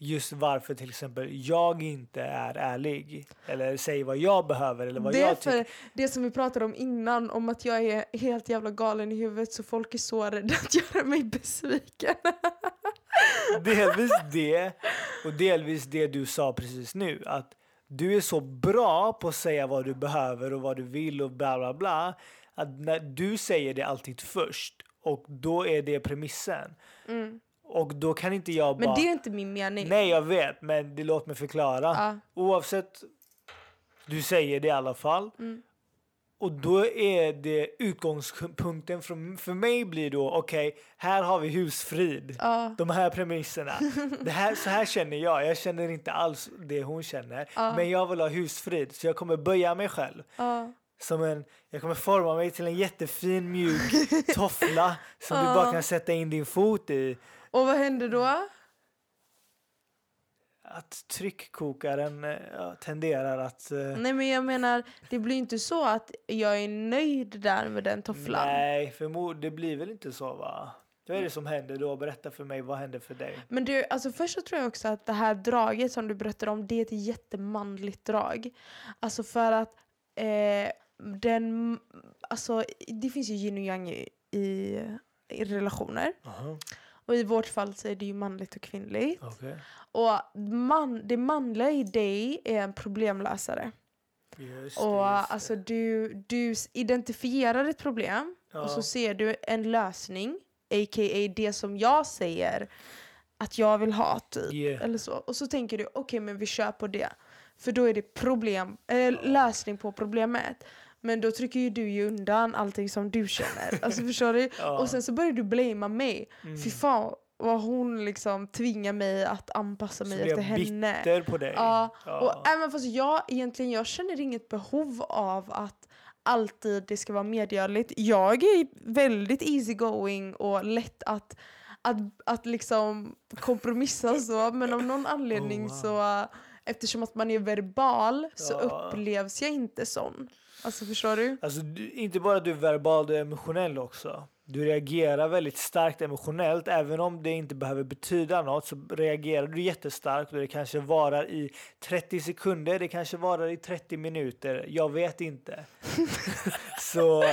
just varför till exempel jag inte är ärlig eller säger vad jag behöver eller vad Det är jag tycker. för det som vi pratade om innan, om att jag är helt jävla galen i huvudet så folk är så rädda att göra mig besviken. Delvis det och delvis det du sa precis nu. Att du är så bra på att säga vad du behöver och vad du vill och bla bla bla. Att när du säger det alltid först och då är det premissen. Mm. Och då kan inte jag bara... Men det är inte min mening. Nej jag vet men det låt mig förklara. Ja. Oavsett, du säger det i alla fall. Mm. Och då är det utgångspunkten för, för mig blir då okej, här har vi husfrid. Ja. De här premisserna. Det här, så här känner jag. Jag känner inte alls det hon känner. Ja. Men jag vill ha husfrid så jag kommer böja mig själv. Ja. Som en, jag kommer forma mig till en jättefin mjuk toffla som du bara kan sätta in din fot i. Och vad hände då? Att tryckkokaren eh, tenderar att... eh, Nej men jag menar, det blir inte så att jag är nöjd där med den tofflan. Nej, förmod, det blir väl inte så va? Vad är det som händer då? Berätta för mig, vad händer för dig? Men du, alltså först så tror jag också att det här draget som du berättade om, det är ett jättemanligt drag. Alltså för att eh, den, alltså det finns ju yin och yang i, i, i relationer. Och i vårt fall så är det ju manligt och kvinnligt. Okej. Och man, det manliga i dig är en problemlösare. Just Och just alltså du, du identifierar ett problem Ja. och så ser du en lösning, a.k.a. det som jag säger att jag vill ha typ. Yeah. Eller så. Och så tänker du, okej men vi kör på det. För då är det problem, äh, lösning på problemet. Men då trycker ju du ju undan allting som du känner. Alltså förstår du? Ja. Och sen så börjar du blamea mig. Mm. Fy fan vad hon liksom tvingar mig att anpassa mig Så efter henne. bitter på dig. Ja, Ja. och även fast jag egentligen jag känner inget behov av att alltid det ska vara medgörligt. Jag är väldigt easygoing och lätt att, att, att liksom kompromissa så men av någon anledning Oh, wow. så eftersom att man är verbal så Ja. upplevs jag inte sån. Alltså förstår du? Alltså, du, inte bara du är verbal, du är emotionell också. Du reagerar väldigt starkt emotionellt. Även om det inte behöver betyda något så reagerar du jättestarkt och det kanske varar i 30 sekunder, det kanske varar i 30 minuter. Jag vet inte. så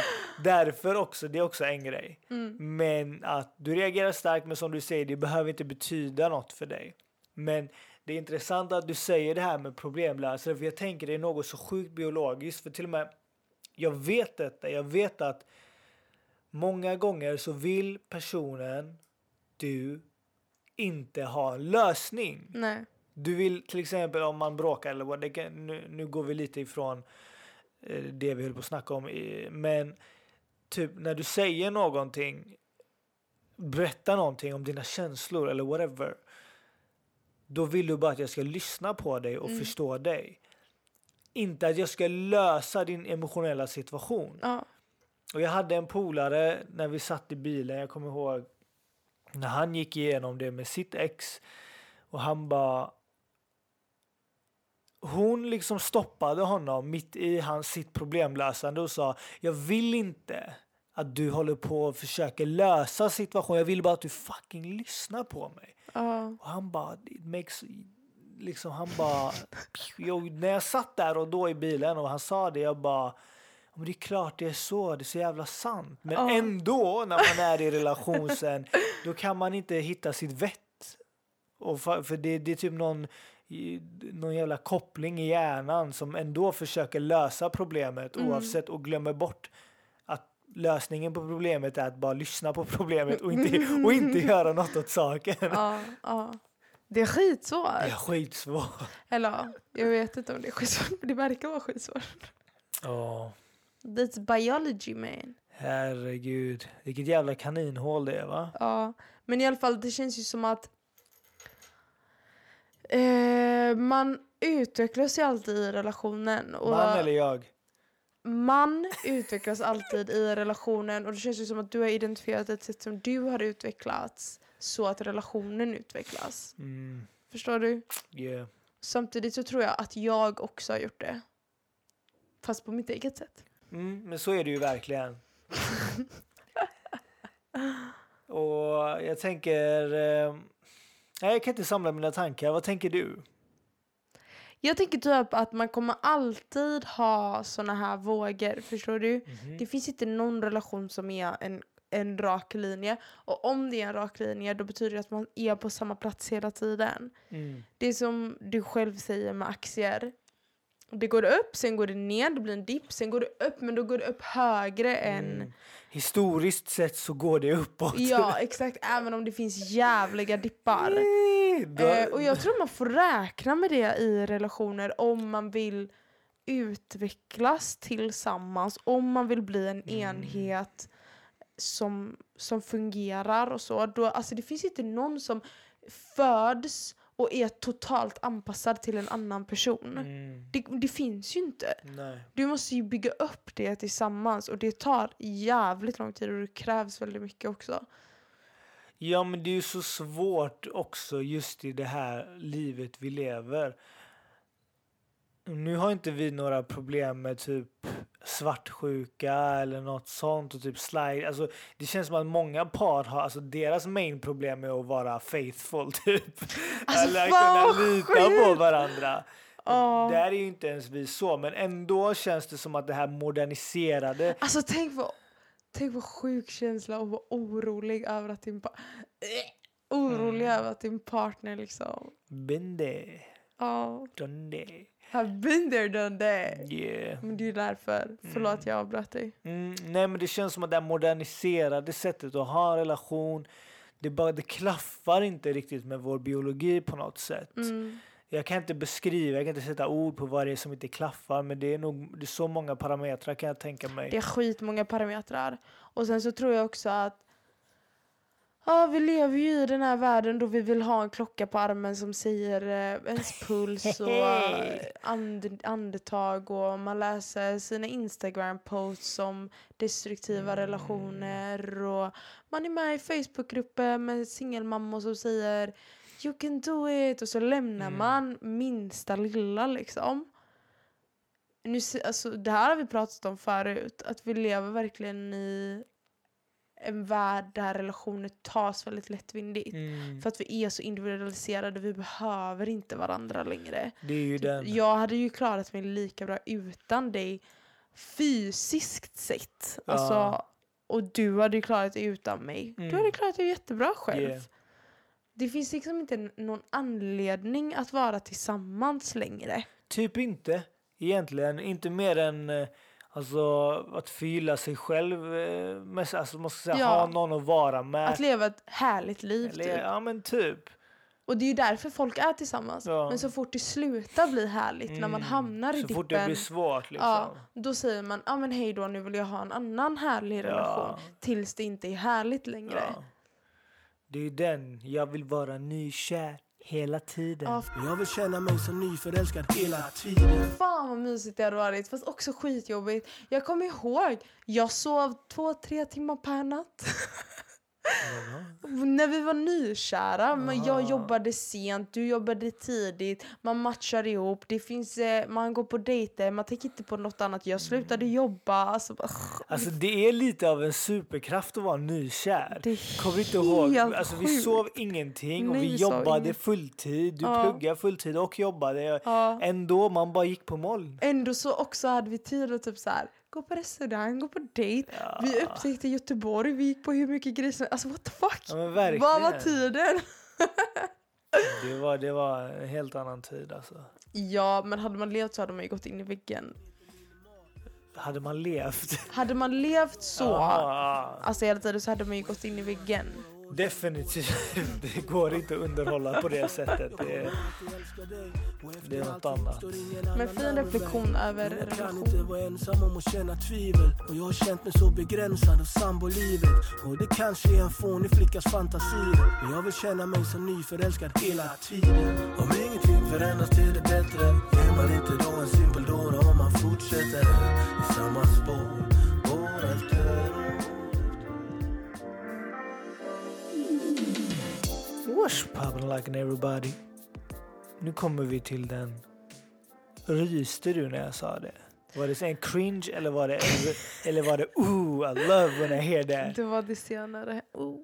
därför också, det är också en grej. Mm. Men att du reagerar starkt, men som du säger, det behöver inte betyda något för dig. Men det är intressant att du säger det här med problemlösare, för jag tänker det är något så sjukt biologiskt. För till och med, jag vet detta, jag vet att många gånger så vill personen, du, inte ha en lösning. Nej. Du vill till exempel om man bråkar eller vad, det kan, nu, nu går vi lite ifrån eh, det vi höll på att snacka om. Men typ när du säger någonting, berätta någonting om dina känslor eller whatever. Då vill du bara att jag ska lyssna på dig och Mm. förstå dig. Inte att jag ska lösa din emotionella situation. Ja. Och jag hade en polare när vi satt i bilen, jag kommer ihåg när han gick igenom det med sitt ex och han bara hon liksom stoppade honom mitt i hans sitt problemlösande och sa jag vill inte att du håller på och försöker lösa situationen. Jag vill bara att du fucking lyssnar på mig. Ja. Och han bara, it makes, liksom han bara, jag, när jag satt där och då i bilen och han sa det, jag bara, "Ja, men det är klart det är så, det är så jävla sant. Men Ja. ändå när man är i relation sen, då kan man inte hitta sitt vett. Och för, för det, det är typ någon, någon jävla koppling i hjärnan som ändå försöker lösa problemet Mm. oavsett och glömmer bort lösningen på problemet är att bara lyssna på problemet och inte, och inte göra något åt saken. Ja, ja. Det är skitsvårt. Det är skitsvårt. Eller ja, jag vet inte om det är skitsvårt, men det verkar vara skitsvårt. Ja, That's biology man. herregud. Vilket jävla kaninhål det är va? Ja, men i alla fall det känns ju som att eh, man utvecklas ju alltid i relationen. Och Man eller jag? Man utvecklas alltid i relationen och det känns ju som att du har identifierat ett sätt som du har utvecklats så att relationen utvecklas. Mm, Förstår du? yeah. Samtidigt så tror jag att jag också har gjort det. Fast på mitt eget sätt. Mm, men så är det ju verkligen. och jag tänker... Eh, jag kan inte samla mina tankar. Vad tänker du? Jag tänker typ att man kommer alltid ha såna här vågor, förstår du? Mhm. Det finns inte någon relation som är en, en rak linje. Och om det är en rak linje då betyder det att man är på samma plats hela tiden. Mm. Det är som du själv säger med aktier. Det går upp, sen går det ner, det blir en dipp, sen går det upp men då går det upp högre än... Mm. Historiskt sett så går det uppåt. Ja exakt, även om det finns jävliga dippar. Då- Eh, och jag tror man får räkna med det i relationer om man vill utvecklas tillsammans, om man vill bli en enhet som, som fungerar och så. Då, alltså det finns inte någon som föds och är totalt anpassad till en annan person. Mm. Det, det finns ju inte. Nej. Du måste ju bygga upp det tillsammans och det tar jävligt lång tid och det krävs väldigt mycket också. Ja, men det är ju så svårt också just i det här livet vi lever. Nu har inte vi några problem med typ svartsjuka eller något sånt och typ slide. Alltså, det känns som att många par har, alltså deras main problem är att vara faithful typ. Alltså, eller fan, kunna lita sjukt. på varandra. Ja. Där är ju inte ens vi så, men ändå känns det som att det här moderniserade Alltså tänk på, tänk på sjuk känsla och vara orolig över att din, äh, orolig Mm. över att din partner liksom, been there, done there. Have been there done that. Yeah. Men det är ju därför, förlåt jag avbröt dig. Mm, nej men det känns som att det här moderniserade sättet att ha en relation, det, bara, det klaffar inte riktigt med vår biologi på något sätt. Mm. Jag kan inte beskriva, jag kan inte sätta ord på vad det är som inte klaffar men det är nog det är så många parametrar kan jag tänka mig. Det är skitmånga parametrar. Och sen så tror jag också att Ja, vi lever ju i den här världen då vi vill ha en klocka på armen som säger eh, ens puls och eh, and, andetag och man läser sina Instagram-posts om destruktiva relationer och man är med i Facebookgrupper med singelmammor som säger You can do it. Och så lämnar man minsta lilla liksom. Nu, alltså, det här har vi pratat om förut, att vi lever verkligen i en värld där relationer tas väldigt lättvindigt. Mm. För att vi är så individualiserade, vi behöver inte varandra längre. Det är ju den. Jag hade ju klarat mig lika bra utan dig fysiskt sett. Ja. Alltså, och du hade ju klarat dig utan mig. Du Mm. hade klarat dig jättebra själv. Yeah. Det finns liksom inte någon anledning att vara tillsammans längre. Typ inte egentligen, inte mer än eh, Alltså att fylla sig själv eh, med, alltså man ska säga, Ja. ha någon att vara med. Att leva ett härligt liv Eller, typ. Ja men typ. Och det är ju därför folk är tillsammans. Ja. Men så fort det slutar bli härligt, när man Mm. hamnar i Så dippen. fort det blir svårt liksom. Ja, då säger man ah, men hej då, nu vill jag ha en annan härlig relation. Tills det inte är härligt längre. Ja. Det är den, jag vill vara nykär hela tiden. Ja. Jag vill känna mig som nyförälskad hela tiden Fan vad mysigt det hade varit, fast också skitjobbigt. Jag kommer ihåg, jag sov två, tre timmar per natt. När vi var nykära, men jag jobbade sent, du jobbade tidigt, man matchar ihop, det finns, eh, man går på dejter, man tänker inte på något annat. Jag slutade jobba. Alltså, Alltså det är lite av en superkraft att vara nykär. Det är Kommer inte ihåg? Alltså vi sov ingenting och Nej, vi jobbade fulltid. Du Ja. pluggade fulltid och jobbade. Ja. Ändå, man bara gick på moln. Ändå så också hade vi tid att typ så här, gå på restaurang, gå på dejt. Vi upptäckte Göteborg, vi gick på hur mycket grejer som Alltså what the fuck? Ja. Vad var tiden? Det var, det var en helt annan tid alltså. Ja, men hade man levt så hade man ju gått in i väggen. Hade man levt? Hade man levt så, Ja, alltså hela tiden så hade man ju gått in i väggen. Definitivt. Det går inte att underhålla på det sättet. Det är, det är något annat. Men fin reflektion över Jag kan inte relation. vara ensam om att känna tvivel Och jag har känt mig så begränsad av sambolivet Och det kanske är en fånig flickas fantasier Men jag vill känna mig som nyförälskad hela tiden Om ingenting förändras till det bättre Är man inte då en simpel dåre om man fortsätter i samma spår år efter What's poppin' like an everybody? Nu kommer vi till den. Ryste du när jag sa det? Var det en cringe eller var det, eller var det ooh, I love when I hear that? Det var det senare. Oh.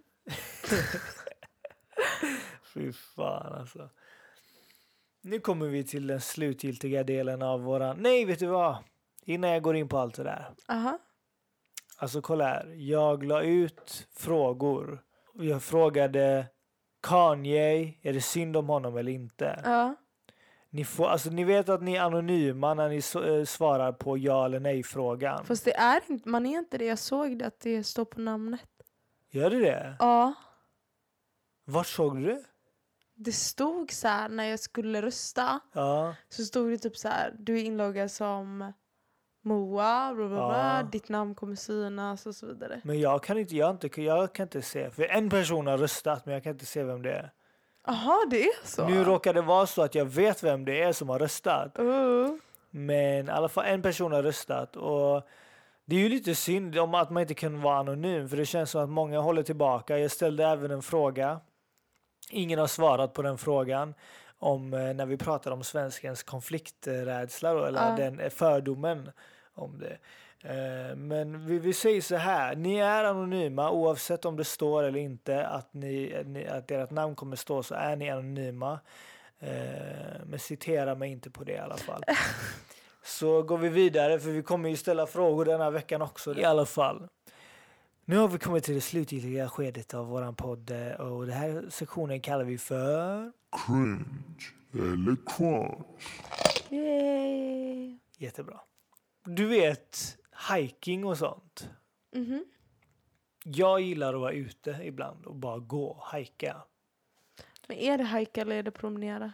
Fy fan alltså. Nu kommer vi till den slutgiltiga delen av våran... Nej, vet du vad? Innan jag går in på allt det där. Aha. Alltså kolla här. Jag la ut frågor. Jag frågade Kanye, är det synd om honom eller inte? Ja. Ni, får, alltså, ni vet att ni är anonyma när ni så, eh, svarar på ja eller nej frågan. Fast det är inte, man är inte det. Jag såg det att det står på namnet. Gör det det? Ja. Vart såg du det? Det stod så här när jag skulle rösta. Ja. Så stod det typ så här. Du är inloggad som Moa, bla bla bla. Ja. Ditt namn kommer synas och så vidare. Men jag kan inte, jag, inte, jag kan inte se. För en person har röstat men jag kan inte se vem det är. Jaha, det är så? Nu råkar det vara så att jag vet vem det är som har röstat. Uh. Men i alla fall en person har röstat. Och Det är ju lite synd om att man inte kan vara anonym för det känns som att många håller tillbaka. Jag ställde även en fråga. Ingen har svarat på den frågan om eh, när vi pratar om svenskens konflikträdsla då, eller Ja. den eh, fördomen om det. Eh, Men vi, vi säger så här, ni är anonyma oavsett om det står eller inte att, ni, att ert namn kommer stå så är ni anonyma. Men citera mig inte på det i alla fall. Så går vi vidare för vi kommer ju ställa frågor den här veckan också i alla fall. Nu har vi kommit till det slutgiltiga skedet av våran podd eh, och den här sektionen kallar vi för Cringe eller crunch. Yay. Jättebra. Du vet, hiking och sånt. Mhm. Jag gillar att vara ute ibland och bara gå och hajka. Men är det hajka eller är det promenera?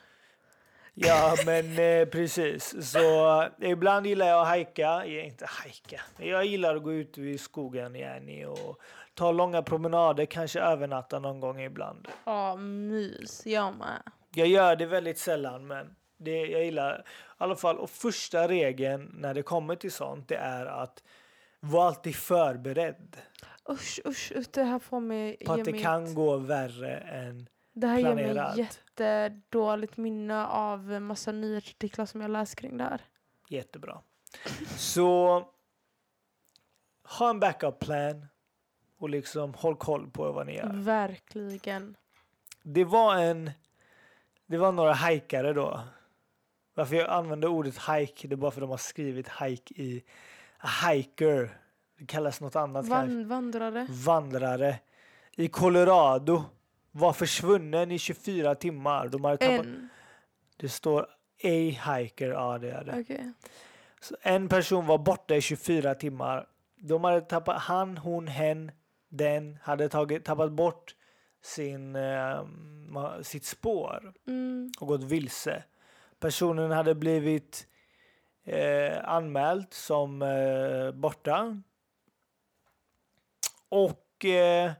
Ja, men eh, precis. Så eh, ibland gillar jag att hajka. Jag inte hajka. Jag gillar att gå ut i skogen Jenny och ta långa promenader, kanske övernatta någon gång ibland. Ja, mys. Jag med. Jag gör det väldigt sällan, men det jag gillar i alla fall. Och första regeln när det kommer till sånt, det är att vara alltid förberedd Usch, usch, usch. Det här får mig... på att det kan gå värre än Det här ger mig planerat. jättedåligt minne av massa nyhetsartiklar som jag läst kring det här. Jättebra. Så ha en backup plan och liksom håll koll på vad ni gör. Verkligen. Det var en... Det var några hajkare då. Varför jag använder ordet hike, det är bara för att de har skrivit hike i hiker. Det kallas något annat. Van, vandrare. Vandrare i Colorado var försvunnen i 24 timmar. De hade tappat, En. det står a hiker, ja det är det. Okej. Så en person var borta i 24 timmar. De hade tappat, han, hon, hen, den hade tagit, tappat bort sin, eh, sitt spår Mm. och gått vilse. Personen hade blivit eh, anmäld som eh, borta. Och eh,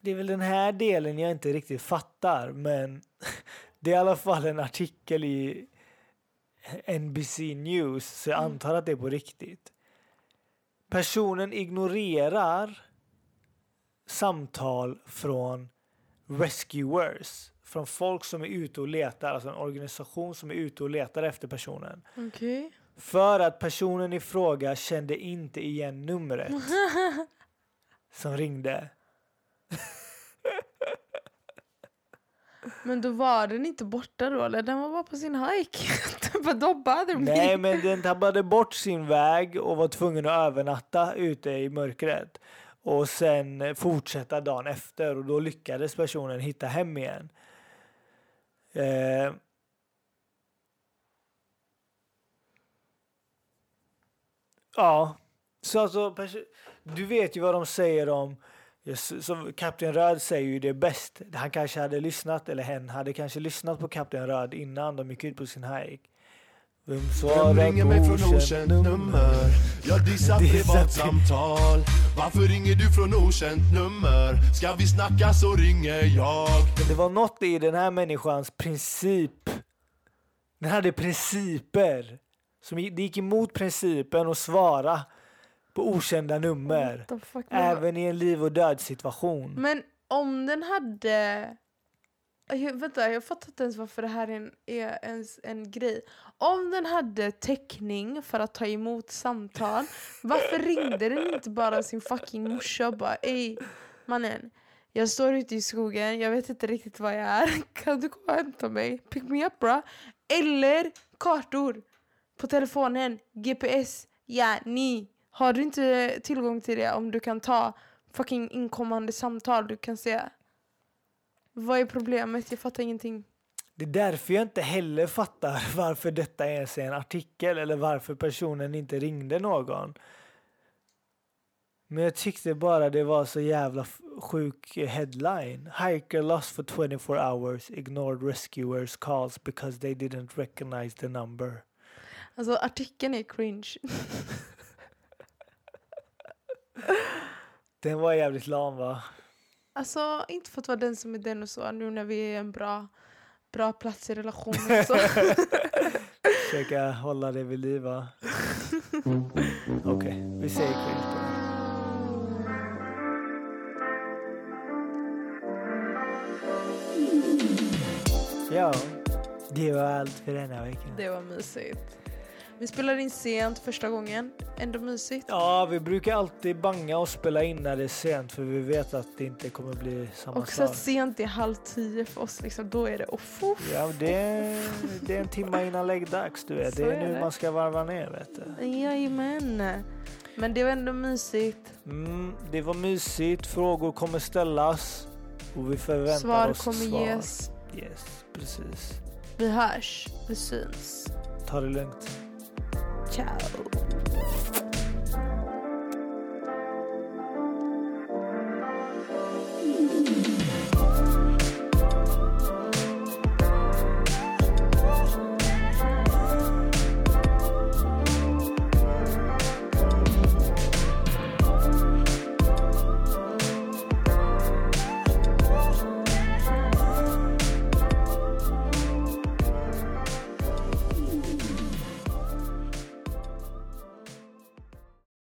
det är väl den här delen jag inte riktigt fattar, men det är i alla fall en artikel i NBC News, så jag antar att det är på riktigt. Personen ignorerar samtal från rescuers, från folk som är ute och letar, alltså en organisation som är ute och letar efter personen. Okej. För att personen i fråga kände inte igen numret som ringde. Men då var den inte borta då eller? Den var bara på sin hike. typ bother me. Nej, men den tappade bort sin väg och var tvungen att övernatta ute i mörkret. Och sen fortsätta dagen efter och då lyckades personen hitta hem igen. Eh, ja, så alltså, du vet ju vad de säger om som Kapten Röd säger ju det bäst. Han kanske hade lyssnat, eller hen hade kanske lyssnat på Kapten Röd innan de gick ut på sin hike. Vem svarar ringer mig från på okänt nummer? Jag dissar privatsamtal Varför ringer du från okänt nummer? Ska vi snacka så ringer jag det var något i den här människans princip. Den hade principer. Som det gick emot principen att svara på okända nummer. Fuck, Även i en liv och död situation. Men om den hade... Jag, vänta, jag fattar inte ens varför det här är en, är ens en grej. Om den hade täckning för att ta emot samtal, varför ringde den inte bara sin fucking morsa och bara ey mannen, jag står ute i skogen, jag vet inte riktigt var jag är, kan du komma och hämta mig? Pick me up bra. Eller kartor på telefonen, GPS, ja ni. Har du inte tillgång till det om du kan ta fucking inkommande samtal du kan se? Vad är problemet? Jag fattar ingenting. Det är därför jag inte heller fattar varför detta ens är en artikel eller varför personen inte ringde någon. Men jag tyckte bara det var så jävla sjuk headline. Hiker lost for 24 hours, ignored rescuers calls because they didn't recognize the number. Alltså artikeln är cringe. Den var jävligt lam va? Alltså inte för att vara den som är den och så nu när vi är en bra, bra plats i relationen. Så. Försöka hålla det vid liv va? Okej, vi säger det. Ja, det var allt för denna vecka. Det var mysigt. Vi spelade in sent första gången. Ändå mysigt. Ja, vi brukar alltid banga och spela in när det är sent för vi vet att det inte kommer bli samma Också sak. att sent är halv tio för oss, liksom, då är det off, off. Ja, det är, det är en timme innan läggdags, du vet. Så Det är är nu det. man ska varva ner, vet du. Jajamän. Men det var ändå mysigt. Mm, det var mysigt, frågor kommer ställas och vi förväntar Svar oss kommer svar. ges. Yes, precis. Vi hörs. Vi syns. Ta det lugnt. Ciao.